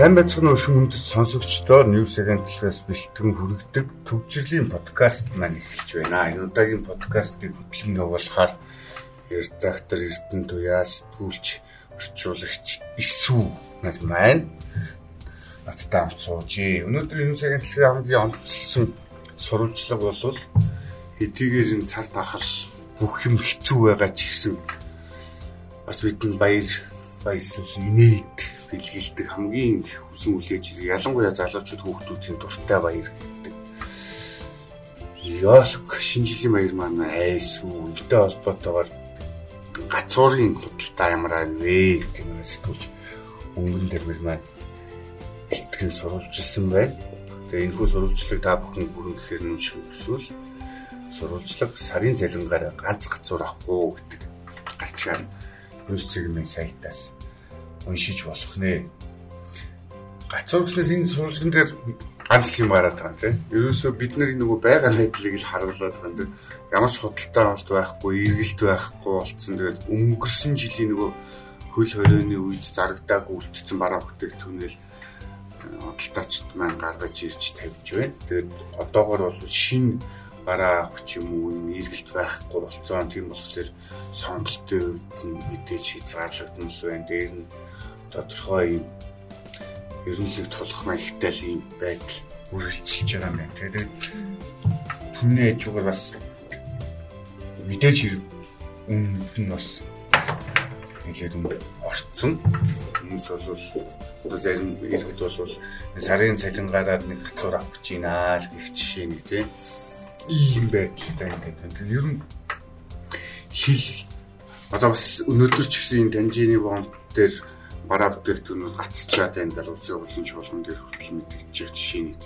Сайн байцгаана уу хүмүүст сонсогчдоо News Agent-аас бэлтгэн хүргэдэг төвчрлийн подкаст маань эхэлж байна. Энэ удаагийн подкастыг хөтлөн явуулахаар редактор Эрдэнэ Туяас түүлч орчуулагч Исүү нар маань надтай хамт суужээ. Өнөөдөр News Agent-ийн хамгийн онцлсан сурвалжлага бол хэдийгээр энэ цар тахал бүх юм хэцүү байгаа ч гэсэн бас бидний баяр баясал инээд бэлгэлдэг хамгийн их хүсэн үлээж ялангуяа залуучууд хүүхдүүдийн дуртай баяр гэдэг. Ёлк шинэ жилийн баяр маань айс үлдээ холбоотойгоор гацуурын худалдаа ямар вэ гэдэг нь сэтгүүлч өнгөн дээр маань бэлтгэн сурвалжилсан байна. Тэгээ энэ хүү сурвалжлыг та бүхэн бүрэн гэхээр нь шиг өсвөл сурвалжлага сарын цалингаар ганц гацуур авахгүй гэдэг гарч ирэн. Хөөс цэгмийн сайтаас уншиж болох нэ. Гацуур гэснээс энэ сурвалжлан дээр ганц юм гараад байгаа юм тийм. Ерөөсөө бид нар нөгөө байгаа байдлыг л харуулад байгаа юм дээр ямар ч худалдаа болт байхгүй, эргэлт байхгүй болцсон. Тэгээд өнгөрсөн жилийн нөгөө хөл хорионы үед зарагдаагүй үлдсэн бараа бүтээгдэхүүнэл худалдаачд маань гаргаж ирж тавьж байна. Тэгээд одоогор бол шинэ бараа авах юм уу эргэлт байхгүй болцсон. Тийм болохоор сонголтын үед нь мэдээж хязгаарлагдсан байна. Дээр нь тодорхой юм ерөнхийдөө тулах маягтай л юм байдал үргэлжилж байгаа юм. Тэгээд түүний хажуугаар бас мэдээж хэрэг үнэнд нь бас нэлээд юм орцсон. Хүмүүс бол зарим иргэд бол сарын цалингаараа нэг хацуур авах гэж байна л гэх жишээ нэг тийм ийм байдалтай ингээд. Ер нь хил одоо бас өнөөдөр ч гэсэн энэ Данжины бомб дээр бараа бүтээгдэхүүнүүд гацчаад байна даа улсын хурлын чуулган дээр хүртэл мэдчихэж жишээ нэг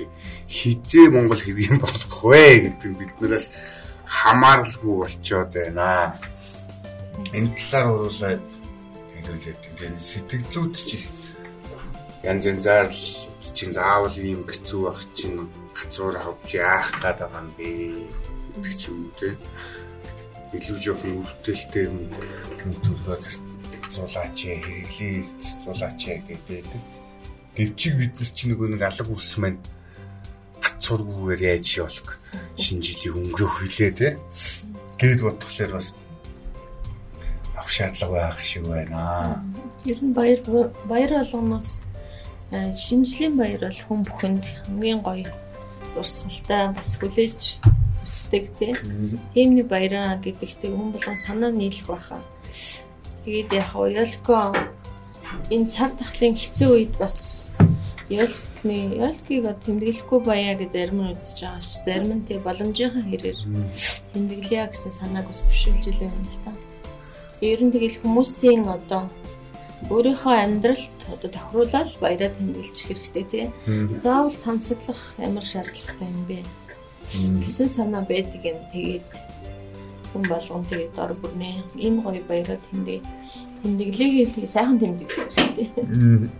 хизээ Монгол хэвийн болох вэ гэдэг нь биднээс хамааралгүй болчоод байна. Энэ талаар уруулаад хэлүүлээд тийм сэтгэлдлүүд чи янз янзаар л чинь заавал ийм хэцүү байх чинь гацуур авч яах гээд байгаа юм бэ гэдэг ч юм уу тийм илүү жоохон өвдөлттэй юм төлөвлөгөө зэрэг зулаач хэрэглээ зулаач гэдэг. Гэвчиг бид нар чи нөгөө нэг алга үрс маань гацургүйгээр яаж явах шинэ жилийн өнгөрөх хүлээ те. Гээд бодглохлоор бас авах шаардлага байх шиг байна. Ер нь баяр баяр болгоноос э, шинжлэх баяр бол хүн бүхэнд хамгийн гоё урсгалтай бас хүлээж хүсдэг тийм нэг баяраа гэдэгтээ хүн болгон санаа нийлэх байхаа. Тэгээд яг Ялко энэ цаг тахлын хэцүү үед бас Ялкны Ялкийг тэмдэглэхгүй баяа гэж зарим нь үзэж байгаа ч зарим нь тэг боломжийнхаа хэрээр тэмдэглэе гэсэн санааг ус төвшүүлж илээ юм л та. Ер нь тэгэл хүмүүсийн одоо өөрийнхөө амьдралд одоо тохируулаад баяраа тэмдэглэж хэрэгтэй тий. Заавал тансаглах ямар шаардлагатай юм бэ? гэсэн санаа байдаг юм. Тэгээд хүн болгон тэгээд дор бүрнэ. Энэ гоё баяраа тэмдэг. Тэмдэглэгийг л тэг сайхан тэмдэглэх хэрэгтэй.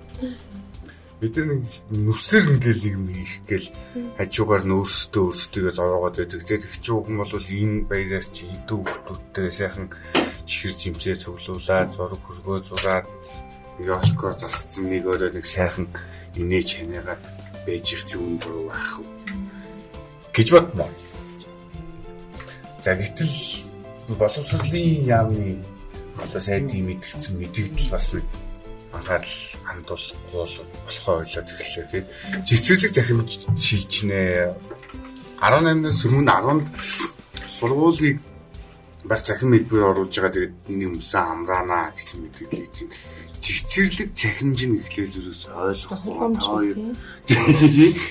Бид нэг нүсэр ингээл юм хийх гээл хажуугаар нөөсдөө өөрсдөө зовоогоод байдаг. Тэгээд их чууган бол энэ баяраар чи идүү хүмүүстээ сайхан чихэр зэмцээ цуглуулаад зураг хөргөө зураад ёлко засцсан нэг өөрөө нэг сайхан инээж ханаагаад байж их юм дуруу байх гэж бодно. За гэтэл боловсролын яамны одоо сайдын мэдгдсэн мэдэгдэл бас нэг анхаарал хандуулахгүй болохоо ойлоод эхэллээ тийм. Цэцэрлэг захимж шилжнэ. 18-наас өмнө 10-нд сургуулийг бас захин хэлбэр оруулж байгаа. Тэгээд энэ юмсан амраана гэсэн мэдээлэл эзэн цэцэрлэг захимж нь эхлээд зүрээс ойлгохгүй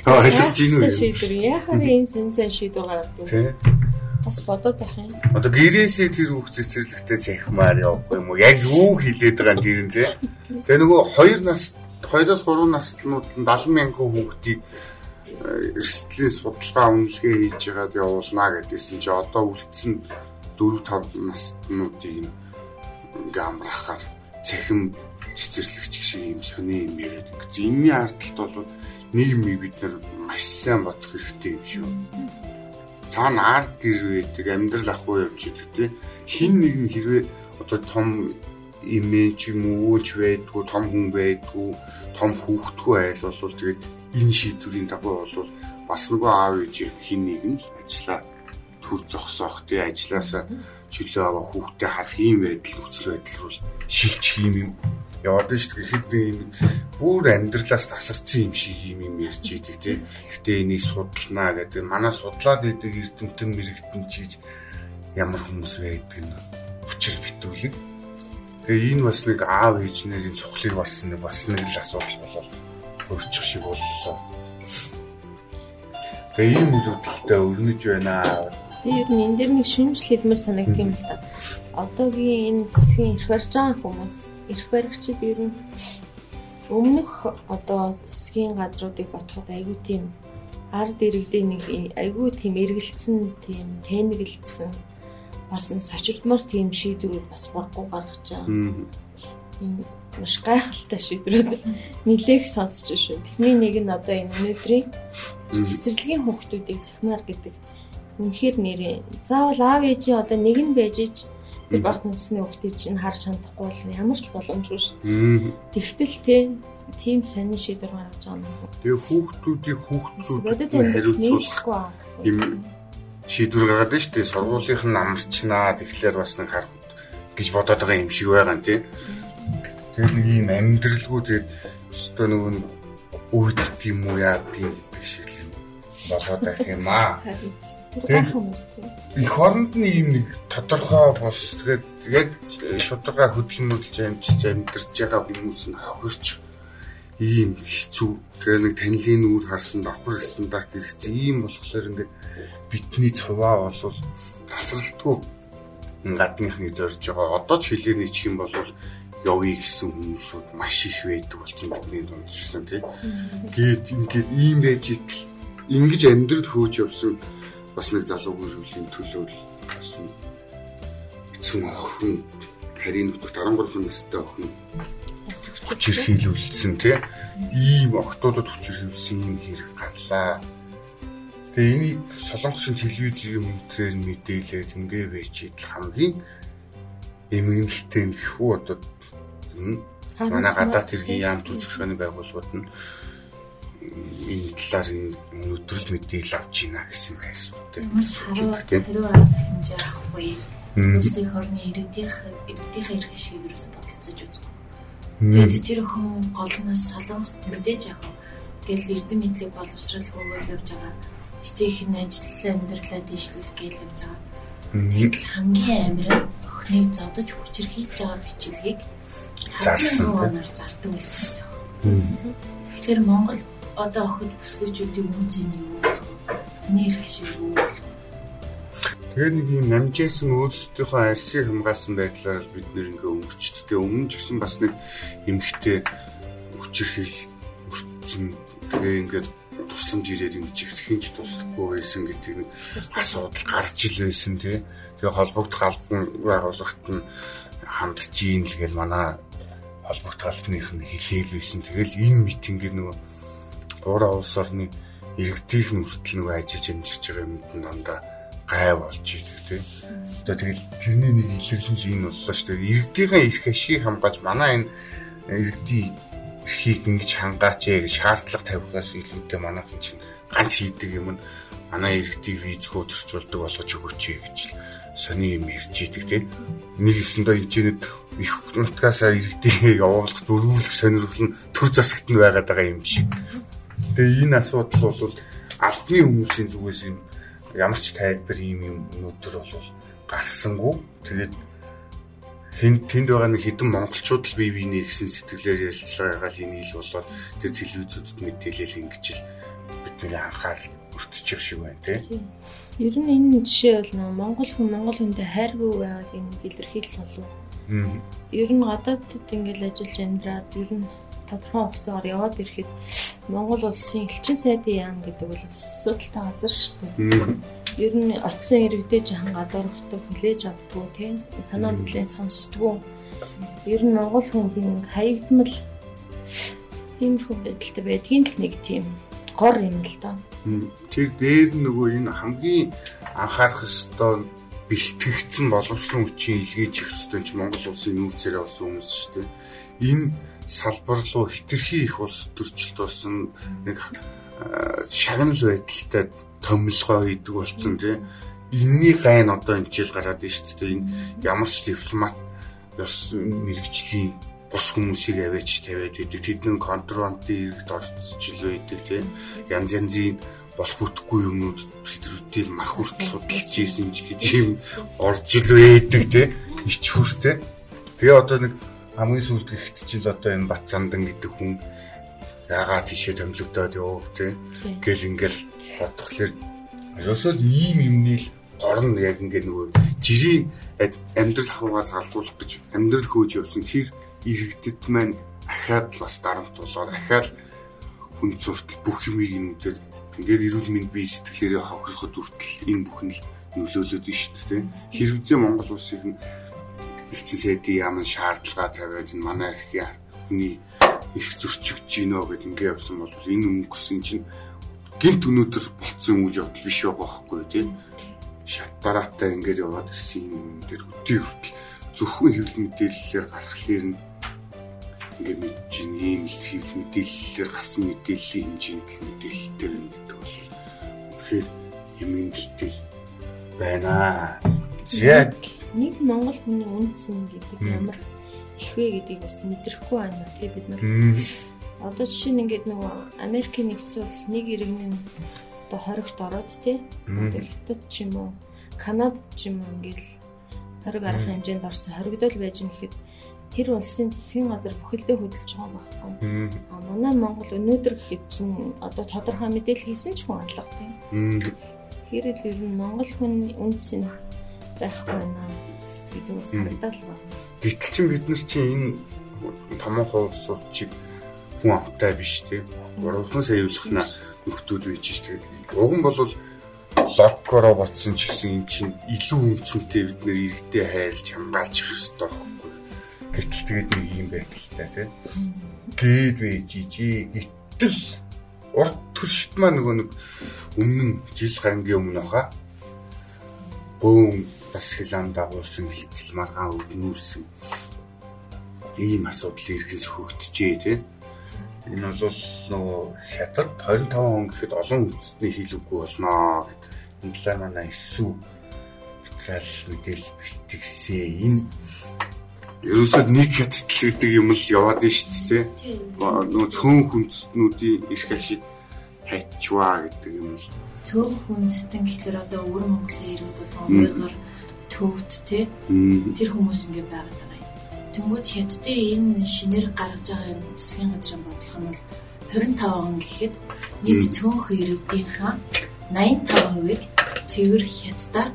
ойлгож ийн үү? Шийдвэр. Яхаа ийм сэнсэн шийдвэр тийм бас бодоод байх юм. Одоо гэрээсээ тэр хүүхд цэцэрлэгтэй цахимаар явах юм уу? Яг юу хэлээд байгаа юм тэр нь те. Тэгээ нөгөө 2 нас 2-оос 3 наснууд 70 мянган хүүхдийг э, эрсдлийн судалгаа үнэлгээ хийж яагаад явуулнаа гэдгийгсэн чи одоо үлдсэн 4 5 наснуудыг ингээ амраахаар цахим цэцэрлэгч шиг юм сони юм яриад ингээ. Энийний ардталт бол нийгмийг бид нар маш сайн бодох хэрэгтэй юм шүү цаана арт гэр байдаг амьдрал ахгүй явж идэг тий хин нэг нь хэрвээ одоо том имиж юм уу ч байдгүй том хүн байдгүй том хүүхдгүй айл бол тэгээд энэ шийдвэрийн дагуу бол бас нөгөө аав ээж хин нэг нь ажиллаа төр зогсоох тий ажилласаа чөлөө аваа хүүхдээ харах ийм байдал нөхцөл байдал руу шилжих юм юм яваад нь шүү дээ. Хэд нэг юм бүр амьдралаас тасарсан юм шиг юм юм ярьж идэг тий. Гэтэ энийг судалнаа гэдэг. Манай судлаад идэг эрдэмтэн мэрэгтэн чиж ямар хүмүүс байдаг нь учир битүүлэг. Тэгээ энэ бас нэг аав ээж нарын цохлыг барсан нэг бас нэг л асуудал болол өөрчих шиг боллоо. Тэгээ ийм үйлдэлтэй өрнөж байна. Ер нь энэ дэр нэг шүмжил хэлмээр санагдсан юм л да. Одоогийн энэ засгийн ирэх барьж байгаа хүмүүс эрх баригчид ер нь өмнөх одоо засгийн газруудыг ботход айгүй тийм ард иргэдээ нэг айгүй тийм эргэлцсэн тийм тэнэгэлцсэн бас нэг сочирдмор тийм шийдвэрүүд бас бургуу гаргаж байгаа. Энэ маш гайхалтай шийдвэрүүд нилээх сонсч шүү. Тэрний нэг нь одоо энэ өнөөдрийн цэцэрлэгийн хүүхдүүдийг захимаар гэдэг үнэхээр нэрээ заавал аав ээжийн одоо нэг нь байж ич Тэр баг насны хүүхдийг чинь харж чадахгүй бол ямар ч боломжгүй шүү. Тэгтэл тийм сонин шийдвэр гаргаж байгаа юм. Тэгээ хүүхдүүдийг хүүхдүүд хариуцуулах юм шийдвэр гаргаад байна шүү дээ. Сургуулийнх нь амарчнаа тэгэхээр бас нэг хар гэж бодоод байгаа юм шиг байгаа юм тий. Тэгээ нэг юм амьдралгүй тэгээд өстөө нөгөө нэг өөдд юм уу яа гэдэг шиг л болоод байх юм аа. Их оронд нь ийм нэг тодорхой бос тэгээд яг шударга хөдөлгөөн мөдөлж амжиж амьдарч байгаа хүмүүс нь хохирч ийм хэцүү тэгээ нэг танилын үр харсан давхар стандарт хэрэгцээ ийм болохоор ингээд бидний цуваа бол тасралтгүй гадныхныг зорж байгаа. Одоо ч хэлээр нийчих юм бол явъя гэсэн хүмүүсүүд маш их байдаг болсон бидний дунд шсэн тийм. Гээд ингээд ийм байж итэл ингэж амьдрал хөөж явсан бас нэг залуу хөрвлийн төлөө бас эцэг охин харийн нутагт 13 настай охин хүчирхийлүүлсэн тий? Ийм охтуудад хүчирхийлсэн юм хэрэг гарлаа. Тэгээ энийг солонгосын телевизийн мөнтрээр мэдээлээд ингээ байж идэл хамгийн эмгэнэлтэй гэхүү одоо манай гадаад хэргийн яам төрөлхтөний байгууллагууд нь энэ талаар энэ өдрөл мэдээлэл авч ийна гэсэн байсан тийм. хэрвээ хэмжээ авахгүй. Улсын хорны иргэдийнх иргэдийнхээ эрх ашиг юус бодолцож үзгүй. Тэгээд тэр охин голноос солонгост мэдээж яг гэл эрдэм мэдлэг боловсрал хөөгөл явж байгаа. Эцэг нь ажил амьдралаа дэвшлүүлэх гээл явж байгаа. Тэгэл хамгийн амир охиныг зодож хүчрхийлж байгаа бичлэгийг зарсан зардаг байсан гэж байгаа. Тэгэхээр Монгол одоо охид бүсгүйчүүдийн үнц нь юу болох вэ? Нэр хашиг юу болох вэ? Тэгээ нэг юм намжээсэн өөрсдийнхөө арсыг хамгаалсан байдлаар бид нэр ингээ өнгөрчдөө өмнө ч гэсэн бас нэг эмхтэй хүчирхийл өртсөн тэгээ ингээд тусламж ирээд ингэж ихтгэнч туслахгүй байсан гэдэг нэг асуудал гарч ил байсан тий. Тэгээ холбогдох албан байгууллагт нь хандж ийн л гэж манай холбогдох албаных нь хэлээл байсан. Тэгэл энэ митингээр нөгөө Гураа улс орны иргэдийнх нь хүртэл нөгөө ажиллаж амжирч байгаа юмд нь дандаа гай болж идэг тийм. Одоо тэгэл тэрний нэг илэрлэн шиг энэ боллоо шүү дээ. Иргэдийнхээ эрх ашиг хамгааж манай энэ иргэдийн эрхийг ингэж хангаач гэж шаардлага тавихаас илүүтэй манайхан чинь ганц хийдэг юм нь манай иргэдийг виз хөөцөрчүүлдэг болгож өгөөч гэж л сони юм ярьж идэг тийм. Нэг өсөндөө энэ чинь их нутгасаа иргэдийг явуулах дөрвөлөх сонирхол нь төр засагт нь байгаад байгаа юм шиг. Тэгээ энэ асуудал бол албаны хүмүүсийн зүгээс юм ямар ч тайлбар ийм юм өнөөдөр бол гарсангүй. Тэгээд хэн тэнд байгаа нэг хэдэн монголчууд л бие биенээ гэсэн сэтгэлээр ярилцлага ягаал энийг л болоод тэр телевизүүдэд мэдээлэл ингэж л бидний анхаарал өртөж шиг байна тийм. Ер нь энэ жишээ бол нөө монгол хүн монгол хүндээ хайргүй байгааг энэ илэрхийлэл болов. Ер нь гадаадд ингээл ажиллаж амьдраад ер нь тодорхой хугацаагаар яваад ирэхэд Монгол улсын элчин сайдын яам гэдэг бол асуудалтай газар шүү дээ. Ер нь очисон иргэдээ жахан гадуурхдаг хүлээж авдгүй тийм санаа бүлээн сонсдгүй. Ер нь Монгол хүн хаягдмал тиймэрхүү байдалтай байдгийн л нэг тийм гор юм л даа. Тэр дээр нөгөө энэ хамгийн анхаарах ёстой бэлтгэгдсэн боловсон хүчин илгээж ирэх ёстой ч Монгол улсын нүүр царай болсон хүмүүс шүү дээ. Энэ салбар руу хитрхи их улс төрчлөлт болсон нэг шагнал байдалтай томилгоо хийдэг болсон тий. Энийний гайн одоо энэ жил гараад байна шүү дээ. Энэ ямар ч дипломат ёс мэрэгжлийн бус хүмүүсийг аваач тавиад идэг. Тэдний контрабандын хэрэгт орцож л байдаг тийм. Янз янзын болох бүтггүй юмнууд filtrүүдийг мах хүртэл худалдаж ийсэн ч гэж юм орж л байдаг тийм. Ич хүртэй. Тэгээ одоо нэг хамгийн сүүлд ихт чинь одоо энэ Бат Замдан гэдэг хүн яагаад тийшээ томилогдоод явав тийм. Гэл ингээл бодглохлоор ерөөсөө ийм юмний л горн яг ингээд нөгөө жирийн амьдрал ахуйгаа залтуулах гэж амьдрал хөөж явсан тэр иргэдэд маань ахаад бас дарамт болоод ахаад хүн суртал бүх юмыг юм үзээд ингээд эрүүл мэнд бие сэтгэлээрээ хохироход хүртэл энэ бүхэн л нөлөөлөд нь шүү дээ. Хэрэгцээ Монгол улсыг нь элчин сайдын ямар шаардлага тавиад энэ манай эрхийн хүний их зөрчигдөж гинөө гэд ингээд явсан бол энэ өнгөсөн чинь гинт өнөөдөр болцсон үйл явдал биш байгаа байхгүй тийм шат дараатай ингээд яваад ирсэн юм дээр өдөө хүртэл зөвхөн хэвлэл мэдээллээр гаргахлаар нь ингээд мэдж ийм л хэвлэл мэдээллээр гарсан мэдээллийн хэмжээнд л мэдээлэлтэй байна гэдэг бол үнэхээр юмэнгэлтэй байна. Яг нэг Монгол хүний үнцэн гэдэг ямар их вэ гэдгийг бас мэдрэхгүй байна тий бид нар. Одоо жишээ нь ингээд нөгөө Америкийн нэгдсэн улс нэг иргэн одоо хоригт ороод тий. Хятад ч юм уу, Канад ч юм уу ингээд хориг арах хэмжээнд орсон хоригдол байж нэхэд тэр улсын засгийн газар бүхэлдээ хөдөлж байгаа байхгүй. А манай Монгол өнөөдөр гэхэд чинь одоо тодорхой мэдээлэл хийсэн ч хүн алга тийм. Хэрэл ер нь Монгол хүн үнс нь байхгүй байна гэдэг нь санагдал байна. Гэтэл чинь бид нар чинь энэ томоохон улсууд чиг хүн амтай биш тийм. Уралхан саявлахна нөхдүүд байж ш тэгээд уг нь бол локкоро ботсон ч гэсэн эн чинь илүү үнцэнтэй бид нэр иргэдэд хайрлж хамгаалж явах хэрэгтэй байхгүй. Гэтэл тэгээд нэг юм байдалтай тийм. Гээд байж ижи гэтэл урд төршит маа нөгөө нэг өмнө жил гарангийн өмнө хаа бөөм бас хилан дагуулсан хилцэл маргаан өвнүүлсэн ийм асуудал иргэн сөхөгдөжээ тийм Энэ бол нөгөө хятад 25 он гэхэд олон үндэстний хилэггүй болноо гэд. Энэ талаар манай эсүү битрал мэдээл бэлтгэсэн. Энэ ерөөсөө нэг хятадл гэдэг юм л яваад нь шүү дээ. Нөгөө цөөн хүндэстнүүдийн эрх ашиг хайчваа гэдэг юм л. Цөөн хүндэстэн гэхэлэр одоо өвөр Монголын иргэд бол уйгар төвд те тэр хүмүүс ингэ байгаад Тэнгүүд хятадын энэ шинээр гаргаж байгаа энэ засгийн газрын бодлого нь бол 25 он гэхэд нийт цөөнх иргэдийнхаа 85%-ыг цэвэр хятадаар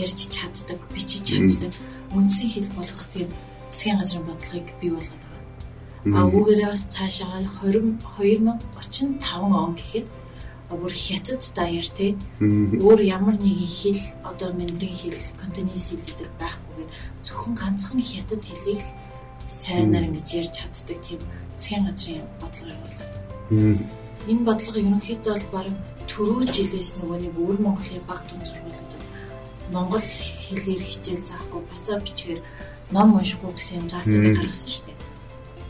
ярьж чаддаг, бичиж чаддаг үндсэн хэл болгох тийм засгийн газрын бодлогыг бий болгоод байгаа. А үүгээрээ бас цаашаа 20 2035 он гэхэд бүр хятад даяар тий өөр ямар нэгэн хэл одоо мандрин хэл континенс хэл гэдэг байхгүйгээр зөвхөн ганцхан хятад хэлийг л сайнаар ингэж ярьж чаддаг тийм засгийн газрын бодлого явуулаад. Энэ бодлого ерөнхийдөө бол баг түрүү жилээс нөгөө нэг өвөр Монголын баг тун сургуулиудад монгол хэлээр хичээл заахгүй буцаа бичгээр ном уншихгүй гэсэн юм заалтуудыг гаргасан шүү дээ.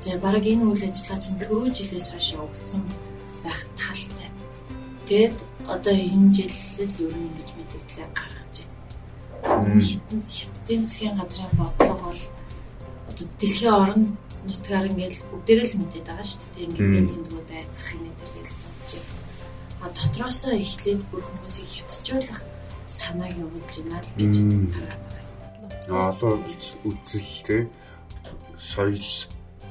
За баг энэ үйл ажиллагаа чинь түрүү жилээс хойш явагдсан байх талтай. Тэгэд одоо энэ жил л ер нь ингэж мэдээлэл гаргаж байна. Хитэн хиттийн засгийн газрын бодлого бол одоо дэлхийн орон нутгаар ингээл бүгдээрээ л мэдээд байгаа шүү дээ. Ингээд тэндгүүд айдах юм дээр гэж болж байна. А дотроосоо эхлээд бүр хүмүүсийг хятаджуулах санааг явуулж байна л гэж хараад байгаа. Одоо үзэлтэй соёл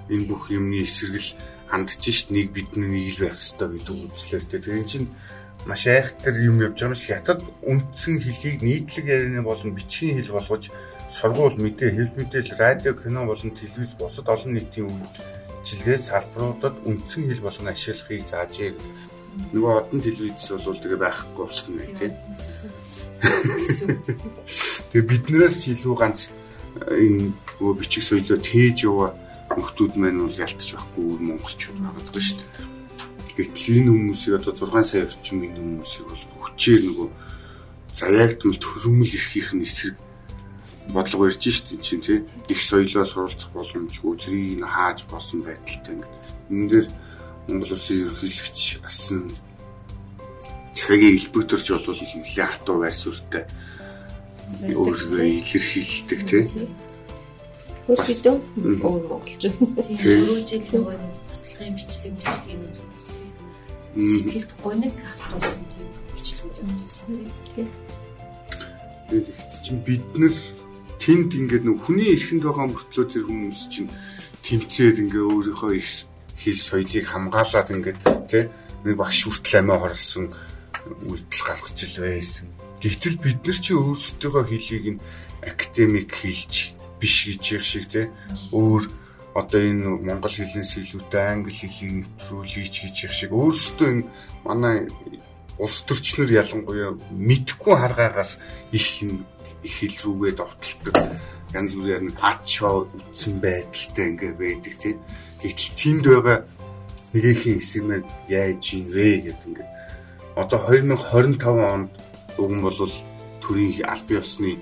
энэ бүх юмны эсрэгэл хандж шít нэг бидний нэг л байх хэрэгтэй гэдэг үзлээртэй. Тэгэхээр чинь маш айхтар юм явж байгаа юм шиг хятад үндсэн хэлийг нийтлэг ярианы болон бичгийн хэл болгож сургууль мэдээ хэл мэдээлэл радио кино болон телевиз бусад олон нийтийн үйлчилгээ салбаруудад үндсэн хэл болгон ашиглахыг заажээ. Нөгөө одон телевиз бол тэгээ байхгүй болсон байх тийм. Тэгээ биднээс ч илүү ганц э, энэ нөгөө бичиг соёлоо тээж яваа нөхдүүд маань бол ялтч байхгүй өөр монголчууд байгаа шүү дээ. Гэтэл энэ хүмүүсийг одоо 6 сая орчим энэ хүмүүсийг бол хүчээр нөгөө заяагдмал төрөмөл эрхийнх нь эсрэг бодлого ирж шít чинь тий. Их соёлоо суралцах боломжгүй тэрийг нь хааж болсон байдалтай ингээд. Энэ дээр Монгол улсын ерөнхийлөгч асан цахигийн элбэгтөрч бол нэлээд хатуу байр суурьтай өөрийгөө илэрхийлдэг тий Хөрхөдөө өөр монголч. Тийм өрөө жил нөгөө нэг туслахын бичлэг бичлэгийн үзэг туслахыг сэтгэлд гониг автуулсан тийм бичлэгүүд юм жисэн. Тийм. Тэгээд чинь бид нар тэнд ингээд нөх хүний эрхэнд байгаа мөртлөө тэр хүмүүс чинь тэмцээд ингээ өөрийнхөө их хэл соёлыг хамгаалаад ингээд тий нэг багш хүртэл амиа хорлсон үйлдэл гаргаж ил байсан. Гэвтэл бид нар чи өөрсдийнхөө хэлийг нь академик хэлж биш гэж яг шиг тий өөр одоо энэ монгол хэлнээс илүүтэй англи хэлийг нэвтрүүлж гэж яг шиг. Өөрсдөө энэ манай улс төрчнөр ялангуяа мэдхгүй харгаагаас их их хэл рүүгээ довтолдог янз бүрээр нэг ачаа үтсэн байдалтай ингээ байдаг тий Гэтэл тэнд байгаа нэгэн хэсэг маань яаж ийн вэ гэдэг ингээ. Одоо 2025 онд нь бол төрийн албан ёсны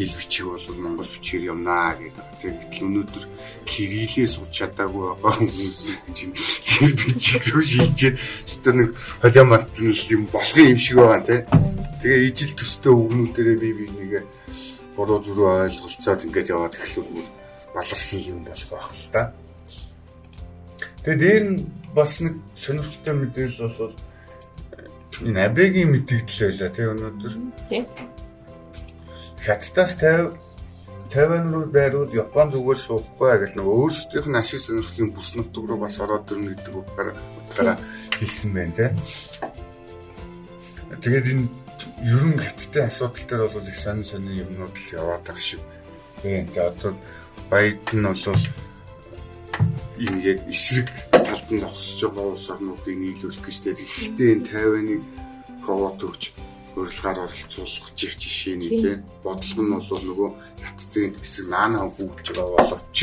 хэл бичиг бол монгол бичгээр юмнаа гэдэг. Тэгэхдээ өнөөдөр кириллээ сурч чадаагүй байгаа хүмүүс чинь тэр бичиг рүү шилжээд өстө нэг холиомартл юм болохын юм шиг байгаа тий. Тэгээ ижил төстэй өгнүүдэрээ би би нэгэ буруу зүрөө ойлголцоод ингээд яваад эхлүүл баларсан юм болох байх л та. Тэгээд дээр нь бас нэг сонирхолтой мэдээлэл бол энэ абегийн мэдээлэл байлаа тий өнөөдөр. Тий хятадаас 50 50 руу байрууд Япон зүгээр суухгүй гэж нэг өөрсдийнх нь ашиг сонирхлын бүс нутг руу бас ороод ирнэ гэдэг утгаараа хэлсэн байна те. Тэгээд энэ ерөн хятадын асуудал дээр бол их сонин сонин юмнууд л яваад байгаа шиг. Тэгээд одоо баяд нь бол яг эсрэг талд нь зогсож байгаа улс орнуудыг нийлүүлэх гэж тэгээд ихтэй энэ 50-ыг ковот өгч урилгаар оролцуулах жишээ нэг тийм. бодлого нь бол нөгөө хаттын хэсэг наана бүгж байгаа боловч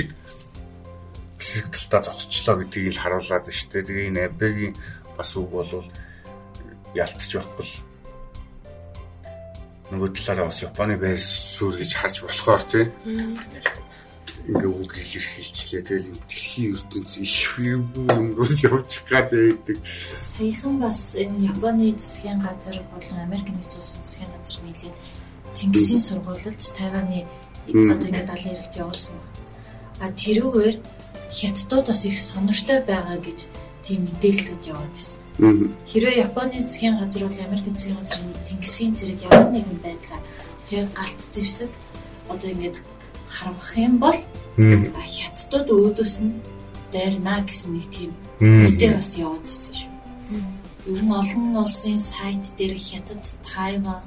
хэсэг талтаа зогсчлоо гэдгийг л харуулад байна шүү дээ. Тэгээ энэ абегийн бас үг бол ялтч байхгүй нөгөө талаараа бас Японы байр суурь гэж харж болохоор тийм ингээ үг илэрхийлчлээ. Тэгэл дэлхийн ертөнц их юм руу явж гад байдаг. Саяхан бас энэ Японы засгийн газар болон Америк нэгдсэн улсын засгийн газар нийлээд Тэнгисийн сургуульд Тайваны одоо ингээ далайн эрэгт явуулсан. А тэрүүгээр хятадууд бас их сонортой байгаа гэж тийм мэдээлэлүүд яваад байсан. Хэрвээ Японы засгийн газар бол Америк засгийн газрын Тэнгисийн зэрэг ямар нэгэн байдлаар тэгээ галт зэвсэг одоо ингээд харамх юм бол хятадууд өөдөөс нь дайрна гэсэн нэг тийм мэдээ бас яваад ирсэн шүү. Ер нь олон улсын сайт дээр хятад, Тайван,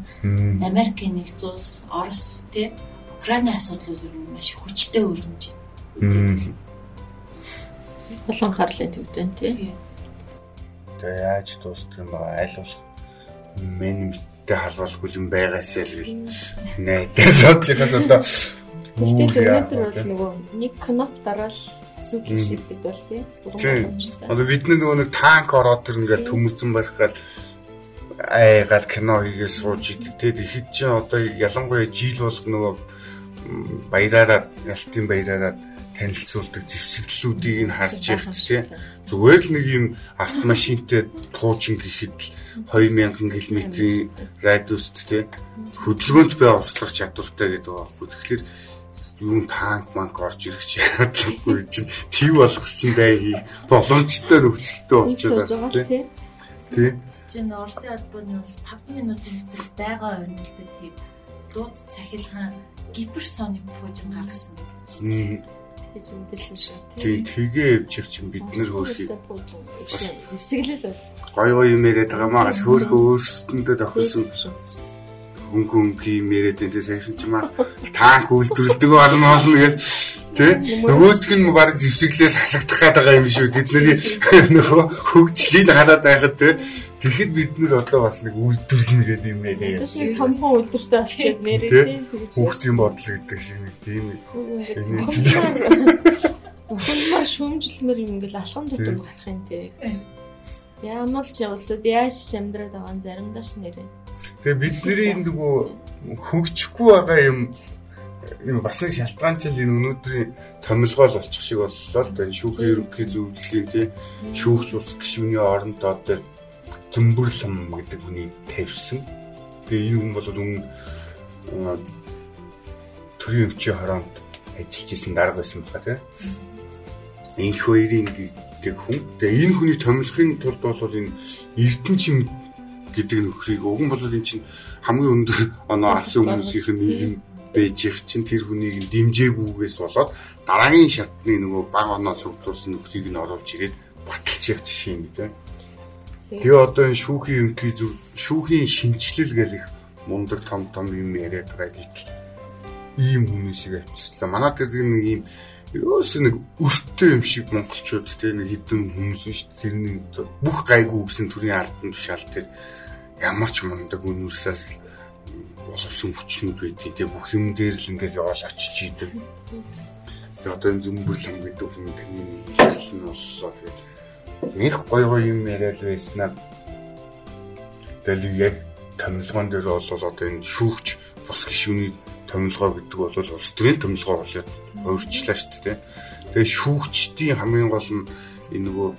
Америк нэгдсэн улс, Орос тий? Украины асуудлууд ер нь маш хүчтэй өрнөж байна. Олон харлын төвдөн тий. За яаж дуустах юм бэ? Аль болох? Мен мэдтэй халбалгүй юм байгаасаа л найдаж бодож байхаас одоо Гэхдээ өнөөдөр бол нөгөө нэг кноп дараал асуудал шиг бид бол тий. Одоо бидний нөгөө нэг танк ороод тэр ингээд төмөрцөн барихгаад айгаал кино хийгээд сууж идэг. Тий. Тэгэхэд чи одоо ялангуяа жил болго нөгөө баяраараа ялтын баяраараа танилцуулдаг зэвсэглэлүүдийг нь харж яхад тий. зүгээр л нэг юм автомашинтай пуучин гэхэд 2000 км-ийн радиуст тий. Хөдөлгөөнт бай услах чадвартай гэдэг байхгүй. Тэгэхээр юм танк манк орж ирэх чадлаггүй чинь тийм болгосон даа боломжтой нөхцөлтэй болчиход байна тийм. Тийм. Чин Оросын албаны ус 5 минутын дотор байгаа өнөлдөг тийм дууд цахилгаан гиперсоник пуужин гаргасан гэж мэдээлсэн шүү. Тийм тгээ явчих чинь бид нэр хөөрхий. Зэвсэглэл бол гой гой юм яриад байгаа маа хөөрхөө өөрсөндөө тохирсон хөнгө хөнгө юм яриад энэ сайхан ч маа танк үйлдвэрлэдэг болно болно гэж тий нөгөөдг нь баг зэвсэглээс хасагдах гэдэг юм шүү. Тэдний нөгөө хөгжлийг халаад байхад тий Тэгэхэд бид нэр одоо бас нэг үйлдвэрлэнэ гэдэг юм ээ. Тэс нэг томхон үйлдвэртэй болчиход нэрээ тийм хүүхдийн бодол гэдэг шиг нэг тийм нэг. Ухамсар шүмжлэмэр юм. Ингээл алхам тутам гарах юм тий. Ямар ч явуулсад яаж ч амьдраад байгаа заримдаа ш нэрээ. Тэгээ бидний нөгөө хөгжихгүй байгаа юм юм бас нэг шалтгаанчил энэ өнөөдрийн томилгоол болчих шиг боллоо л да энэ шүүхийн ерөнхий зөвлөлийн тий шүүгч ус гишүүний оронд одоо зөмбөрлөм гэдэг хүнийг тавьсан. Тэгээ энэ хүн бол өмнө төрийн өмчийн хороонд ажиллаж исэн дарга байсан байна тий. Энэ хоёрын гэдэг хүн. Тэгээ энэ хүний томилхын тулд бол энэ Эрдэнэчин гэдэг нөхрийг уг нь бол энэ чинь хамгийн өндөр оноо авсан хүмүүсийн нэг юм байж их чинь тэр хүнийг дэмжээгүйгээс болоод дараагийн шатны нөгөө баг оноо цуглуулсан нөхрийг нь оруулж ирээд баталж явах жишээ юм тийм. Тэгээ одоо энэ шүүхийн ерөнхий зөв шүүхийн шинжилэл гэх мундаг том том юм яриад байгаа гэтэл ийм хүмүүсийг авчирчлаа. Манай тэр нэг ийм Юус нэг өртөө юм шиг монголчууд те нэг хідэн хүмүүс шүү дээ. Тэр нэг бүх гайгүй гэсэн төрлийн албан тушаал тэр ямар ч мундаг үнэрсээс боловсон хүчнүүд байдгийг те бүх юм дээр л ингээд яваал очиж идэг. Тэр одоо энэ зөмбөрлөн гэдэг хэлэл нь боллоо. Тэгээд нэг гой гой юм яриад байснаа тэгэл яг томилгоон дээр бол одоо энэ шүүгч бус гişүний томилгоо гэдэг бол улс төрийн томилгоо болоод өөрчлөлөө шүү дээ. Тэгээ шүүгчдийн хамгийн гол нь энэ нөгөө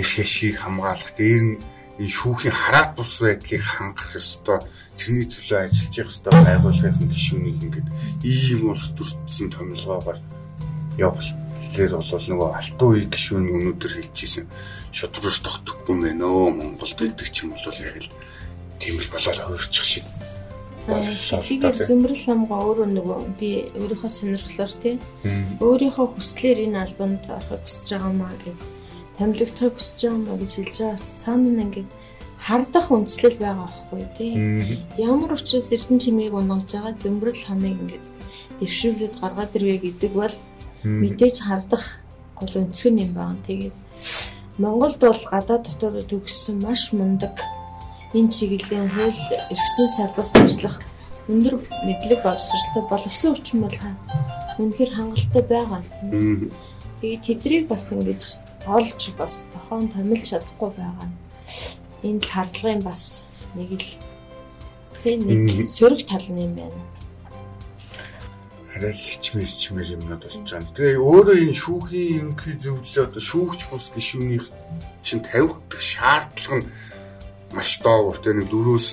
эрх ашгийг хамгаалах дээр нь энэ шүүхийн хараат бус байдлыг хангах ёстой. Тэрний төлөө ажиллаж явах ёстой байгууллагын гишүүнийг ингээд ийм улс төрсөн томилгоогоор явах Тэгэхээр бол нөгөө алтан үе гишүүн өнөөдөр хэлжсэн шудрагс тогтохгүй мэн өө Монголд гэдэг ч юм бол яг л тийм л болоод хувирчих шиг Тэгэхээр зөмбөрл намгаа өөрөө нөгөө би өөрийнхөө сонирхлоор тий өөрийнхөө хүслээр энэ альбомд орохыг хүсэж байгаа маа гэж томилогдохыг хүсэж байгаа маа гэж хэлж байгаа ч цаана нь ингээд хардах үндслэл байгаа байхгүй тий. Ямар учраас эрдэн чимээг унгаж байгаа зөмбөрл хамыг ингээд дэвшүүлээд гаргаад ирвэ гэдэг бол мэдээж хардах гол өнцгөр юм байна. Тэгээд Монголд бол гадаад дотоод төгссөн маш мундаг энэ чиглэлийн хууль эрх зүйн салбарт ажиллах өндөр мэдлэг боловсролтой боловсон хүчин бол үнэхээр хангалттай байгаа. Тэгээд тэднийг бас ингэж олж бас тохон томилж чадахгүй байгаа. Энэ л хардлагын бас нэг л тийм нэг сөрөг тал юм байна. Арай хичмэр хичмэр юмнууд болж байгаа. Тэгээ өөрөө энэ шүүхийн ерөнхий зөвлөлөө одоо шүүгч бус гишүүнийх чинь тавих шаардлага нь маш доогуур те нэг 4-өөс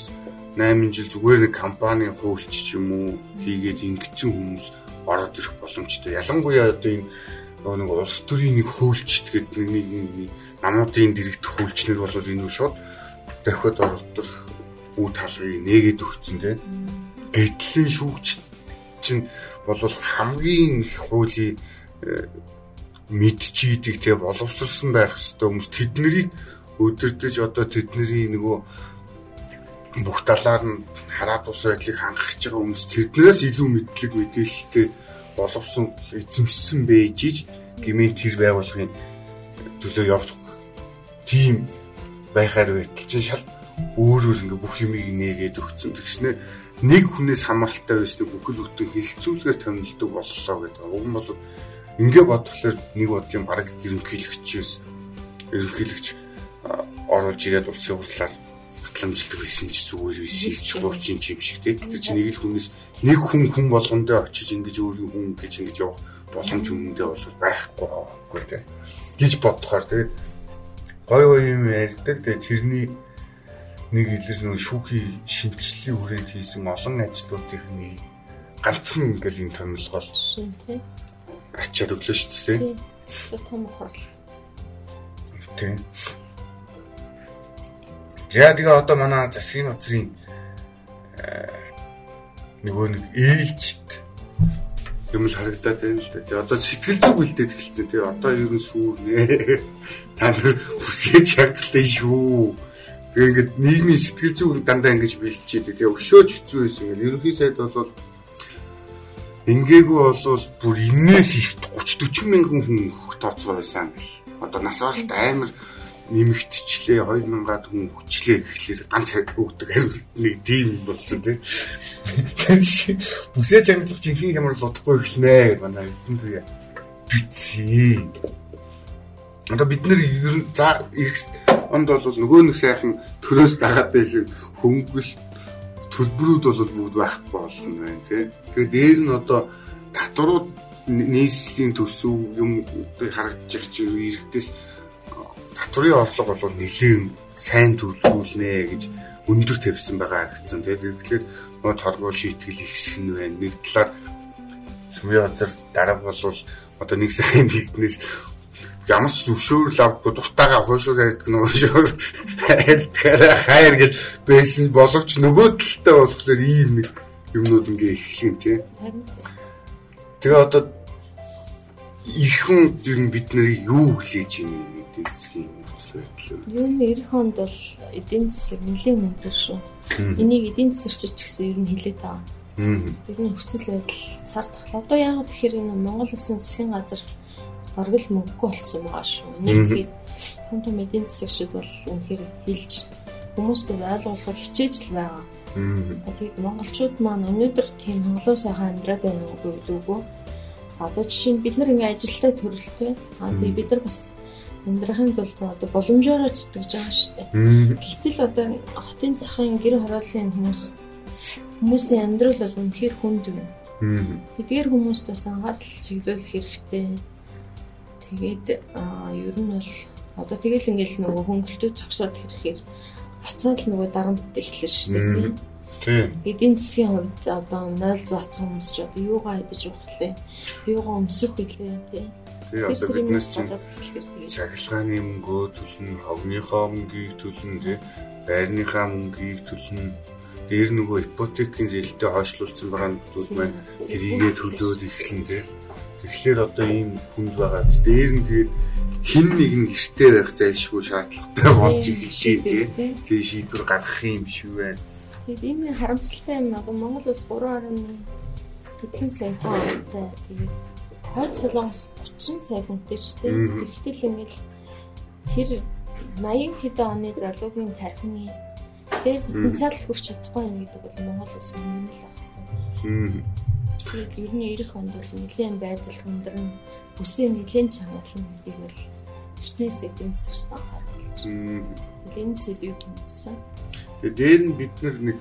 8 жил зүгээр нэг компани хуульч ч юм уу хийгээд ингэсэн хүмүүс ороод ирэх боломжтой. Ялангуяа одоо энэ нөгөө нэг улс төрийн нэг хуульчт гэдэг нэг нэг намуудын дэрэгдэх хуульчнэр бол энэ үү шууд дахиад оролдох үе талыг нээгээд өгсөн те. Гэтлэн шүүгч чинь бол хамгийн их хуулийн э, мэдчиiдэг те боловсрсан байх хэвээр хүмүүс тэднийг өдөрдөж одоо тэдний нөгөө бүх талаар нь хараад ус байдлыг хангах гэж байгаа хүмүүс тэднээс илүү мэдлэг мэдээлэлтэй боловсон эзэмшсэн бэжиж гмийн тэр байгууллагын төлөө явах тийм байхаар байтал чинь шал өөрөөр ингээ бүх юмыг нээгээд өгсөн. Тэгснэ нэг хүнээс хамааралтай байсныг бүхэл бүтэн хилцүүлгээр томилдог боллоо гэдэг. Уг нь бол ингээ бодглохоор нэг бодлын баг ерөнхийлөгчөөс ерөнхийлөгч оруулж ирээд улсын хурлаар батламжлагдаг байсан ч зүгээр байсан ч гоочин юм шиг тийм. Тэр чинь нэг л хүнээс нэг хүн хүн болгондоо очиж ингэж өөрийн хүн гэж ингэж явах боломж үнэндээ бол байхгүй байхгүй тийм. гэж бодохоор тэгээд гой гой юм ярьдаг. Тэгээд тэрний нэг илэр нөө шүүхийн шинжиллийн хүрээнд хийсэн олон ажлуудын нэг ганцхан ингээл юм томилгол тийм. Ачаад өглөө шүү дээ тийм. Том ухаарлт. Тийм. За тэгээ одоо манай засгийн газрын э, нөгөө нэг ээлжт юм л харагдаад байна л да. Тэгээ одоо сэтгэл зүг үлдээд эхэлсэн. Тэгээ одоо ер нь сүүрнэ. Та нар бүсгэж хангалттай шүү. Тэгээ ингээд нийгмийн сэтгэл зүг дандаа ингэж бэлчээд тэгээ өшөөж хэцүү байсан. Ерөнхий сайд бол ингээгүй болвол бүр инээс их 30 40 мянган хүн тооцоо байсан гэл. Одоо нас баралт амар нэмэгдчихлээ 2000-аад хүн хүчлээ гэхлээр ганц өгдөг хариулт нэг тийм болсон тийм. Бүсээ чангалах жинхэнэ ямар л удахгүй эхлэнэ манай эрдэнэ туяа бицээ. Одоо бид нэр за их онд бол нөгөө нэг сайхан төрөөс дагаад байсан хөнгөл төлбөрүүд бол бүгд байхгүй болгоно байна тий. Тэгээд дээр нь одоо татварууд нийслэлийн төсөв юм харагдчих чи иргэдээс татврын орлого бол нэлээд сайн төлөвлөлнэ гэж өндөр тавьсан байгаа харагдсан. Тэгээд тэгэхээр нөө торгуул шийтгэл их хэсэг нь байна. Нэг талаар сумын газар дараа бол одоо нэг сарын нэгднээс ямар ч зөвшөөрөл авахгүй дуртайгаа хуушуур ярьдаг нь хуушуур ярьдгаар хайр гэж байсан боловч нөгөө талтай болохоор ийм нэг юмнууд ингээ эхлэх тийм. Тэгээ одоо ирхэн ер нь бид нарыг юу хүлээж ийм эдийн засгийн нөхцөл байдал. Ер нь эх хонд бол эдийн засаг нэлээд өндөр шүү. Энийг эдийн засагч ч гэсэн ер нь хилээд байгаа. Нь нөхцөл байдал цар тахал. Одоо яг тэгэхээр энэ Монгол улсын засгийн газар бараг л мөнгөгүй болцсон байгаа шүү. Нэг тэгээд том том эдийн засагчид бол үнэхээр хилж хүмүүст ойлгуулах хичээж л байгаа. Тэгээд монголчууд маань өнөөдөр тийм хонглоо сайхан амьдраад байна уу үгүй Одоо жишээ нь бид нар ингээ ажилтаа төрөлтэй. Аа тэгээ бид нар бас амьдрахын тулд одоо боломжоор зүтгэж байгаа шүү дээ. Гэтэл одоо хотын захын гэр хорооллын хүмүүс хүмүүсийн амьдрал бол үнэхээр хүнд байна. Тэдгээр хүмүүст бас анхаарал чиглүүлэх хэрэгтэй. Тэгээд ер нь бол одоо тэгэл ингээл нөгөө хөнгөлтөө зогсоод ирэхээр буцаад нөгөө дарамт эхэлнэ шүү дээ. Тийм. Эдийн засгийн хувьд одоо 0 зооцсон хүмүүс ч одоо юугаа идэж уух лээ? Юугаа өмсөх вүлээ тий? Одоо биднес чинь цахилгааны мөнгөө төлнө, хогныхоо мөнгийг төлнө тий? Байрныхаа мөнгийг төлнө. Дээр нөгөө ипотекийн зээлтэй хойшлуулсан нөхцөл маань тэрийгээ төлөөд эхлэн тий? Тэгэхээр одоо ийм хүнд байгаа. Дээр нь тэгээд хин нэг нь гэртээ байх зайлшгүй шаардлагатай болж эхэлж тий? Тэгээ шийдвэр гаргах юм шиг байна Тэгээд энэ харамсалтай юм аа Монгол улс 3.1 хэдхэн сая хүнтэй тэгээд хойд солонгос 30 сая хүнтэй шүү дээ. Тэгтэл ингээл тэр 80 хэдэн оны залуугийн тархины тэгээд потенциал хүрч чадахгүй юм гэдэг бол Монгол улсын юм л байна. Тэгээд ер нь ирэх онд бол нэлээд байдал хүндэрн бүсийн нэлээд чангална гэдгийг бол эртнээс эдийн засагч анхааруулж. Нэлээд сэдвийг хүндсэн. Тэгээ дээр нь бид нэг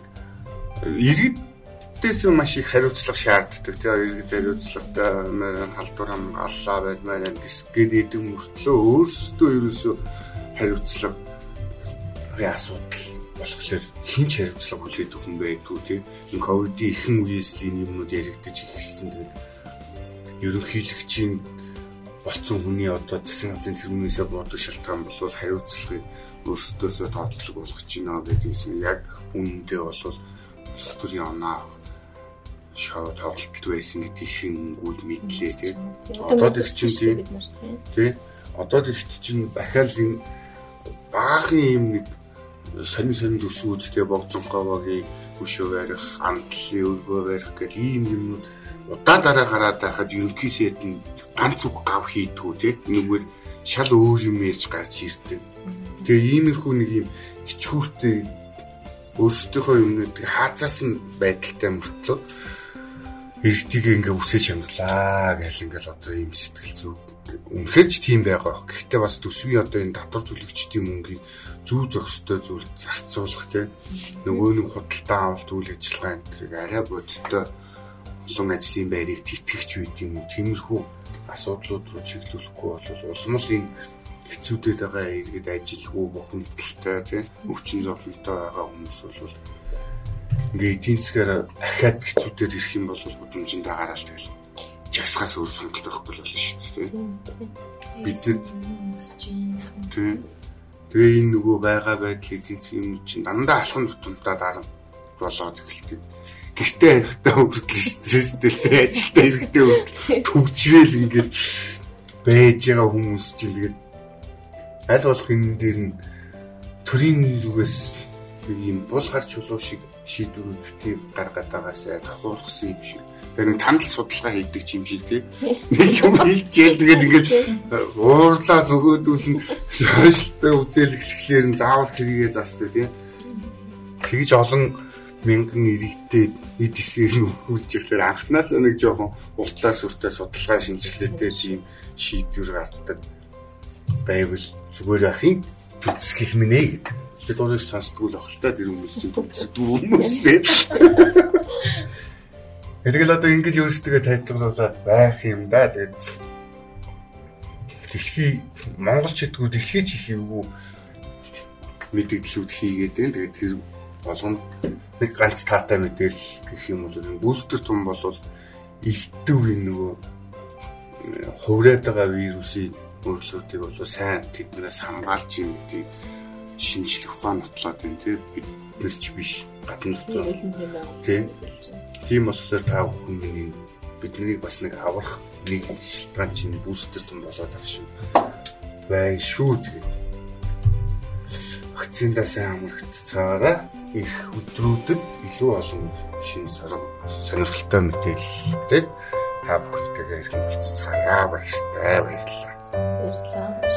иргэдээс маш их хариуцлага шаарддаг. Тэгээ иргэд хариуцлагатай маань халдвар хамгааллаа баймаар гэсгээд идэм мөртлөө өөрсдөө ерөөсөө хариуцлага асуудал болохоор хинч хариуцлага хүлээдэг хүн байдгүй тийм энэ ковидын ихэн үеэс л энэ юмнууд яригдаж эхэлсэн тэгээд ерөнхийлөгчийн болцсон хүний одоо засгийн газрын тэргүүнээсээ бодох шалтгаан бол хариуцлагыг өөрсдөөсөө тооцлог болгож байна гэдгийгсэн яг үнэндээ бол төрийн оноо шоу тоглолт байсан гэдгийг гүйл мэдлээ тий. Одоо тэр чинь тий. Тий. Одоо тэрт чинь дахиад энэ баахан юм нэг сонин сонин төсвүүдтэй богцонхоогогийн хөшөө барих, амтлын өргөө барих гэх ийм юмнууд удаа дараа гараад байхад ерөнхий сэт нь ганц үг гав хийдгүү тий. Нэгвэр шал өөр юм ээж гарч ирдэг. Тэгээ иймэрхүү нэг юм хичүүртэй өөрсдийнхөө юмнуудыг хаацаасан байдалтай мөртлөө иргэдийг ингээ үсэж шанглаа гэл ингээл одоо ийм сэтгэл зүг үнэхээр ч тийм байгаа. Гэхдээ бас төсвийн одоо энэ татвар төлөгчдийн мөнгийг зөв зохистой зүйл зарцуулах тийм нөгөө нэг худалдаа авалт үйл ажиллагаа энэ төрийг арай бодиттой олон ажлын байрыг тэтгэгч үед юм. Тиймэрхүү асуудлууд руу чиглүүлэхгүй бол улам л энэ хэцүүдэд байгаа иргэд ажилгүй бохомдолтой тийм өвчин зовлонтой байгаа хүмүүс бол ингээ эдийн засгаар ахаад хэцүүдэд ирэх юм бол бүдэмжинд дагараад тэгэл. Жагсгаас өөр сонголт байхгүй болно шүү дээ бид тийм. тэгээ энэ нөгөө байгаа байдал эдийн засгийн юм чинь дандаа алхам тутамдаа дарам болоод эхэлдэг. Гэртээ харихтаа хүртэл стресстэй л ажилтаа иргэдээ төгжрэл ингээд байж байгаа хүмүүс чинь тэгээд аль болох энэ дээр нь төрийн зүгээс ийм бул гарч чулуу шиг шийдвэрүүд битгий гаргаад байгаасаа тахуулсан юм шиг. Тэр нэг тандал судалгаа хийдэг юм шиг тий. Нэг юм хийчихэл тэгээд ингээд уурлаа нөгөөдүүл нь сошиалтай үзэлгэлэхлээр нь заавал тэрийгэ застдаг тий. Тэгж олон мянган иргэдэд эд эсээр нь өгүүлж ирэхээр анханаас нэг жоохон уртаа сүртэй судалгаа шинжилгээтэй тийм шийдвэр гаргадаг байвал зүгээр ахын төцсгөх минь ээ гэдэг. Бид өөрийг сонсдгүй л ах л та тэр хүмүүс чинь төвчдгүй хүмүүс дээ. Тэгэл одоо ингэж өөрсдөө тайлбарлуулаад байх юм да. Тэгээд дэлхий Монгол ч гэдгүү дэлхий ч их юу мэдээллүүд хийгээд байна. Тэгээд тэр болгонд нэг ганц таатай мэдээлэл гэх юм бол бүүстер тум болвол илтдэг юм нөгөө хувраад байгаа вирусыг өөрчлөлтийг бол сайн тэднээс хамгаалж юм гэдэг шинжлэх ухаан нотлоод байна тийм биднес ч биш гадна дотор тийм тийм болохоор та бүхэн биднийг бас нэг аврах нэг шилтгаан чинь бүүстер тум болоод байгаа шүү бай шүү тэгээд. Вакциндаа сайн амрагцаагаараа их өдрүүдэд илүү олон шинэ сонирхолтой мэдээлэлтэй та бүхэнтэйгээ ирэх болцгаая баяртай баярлалаа. Баярлалаа.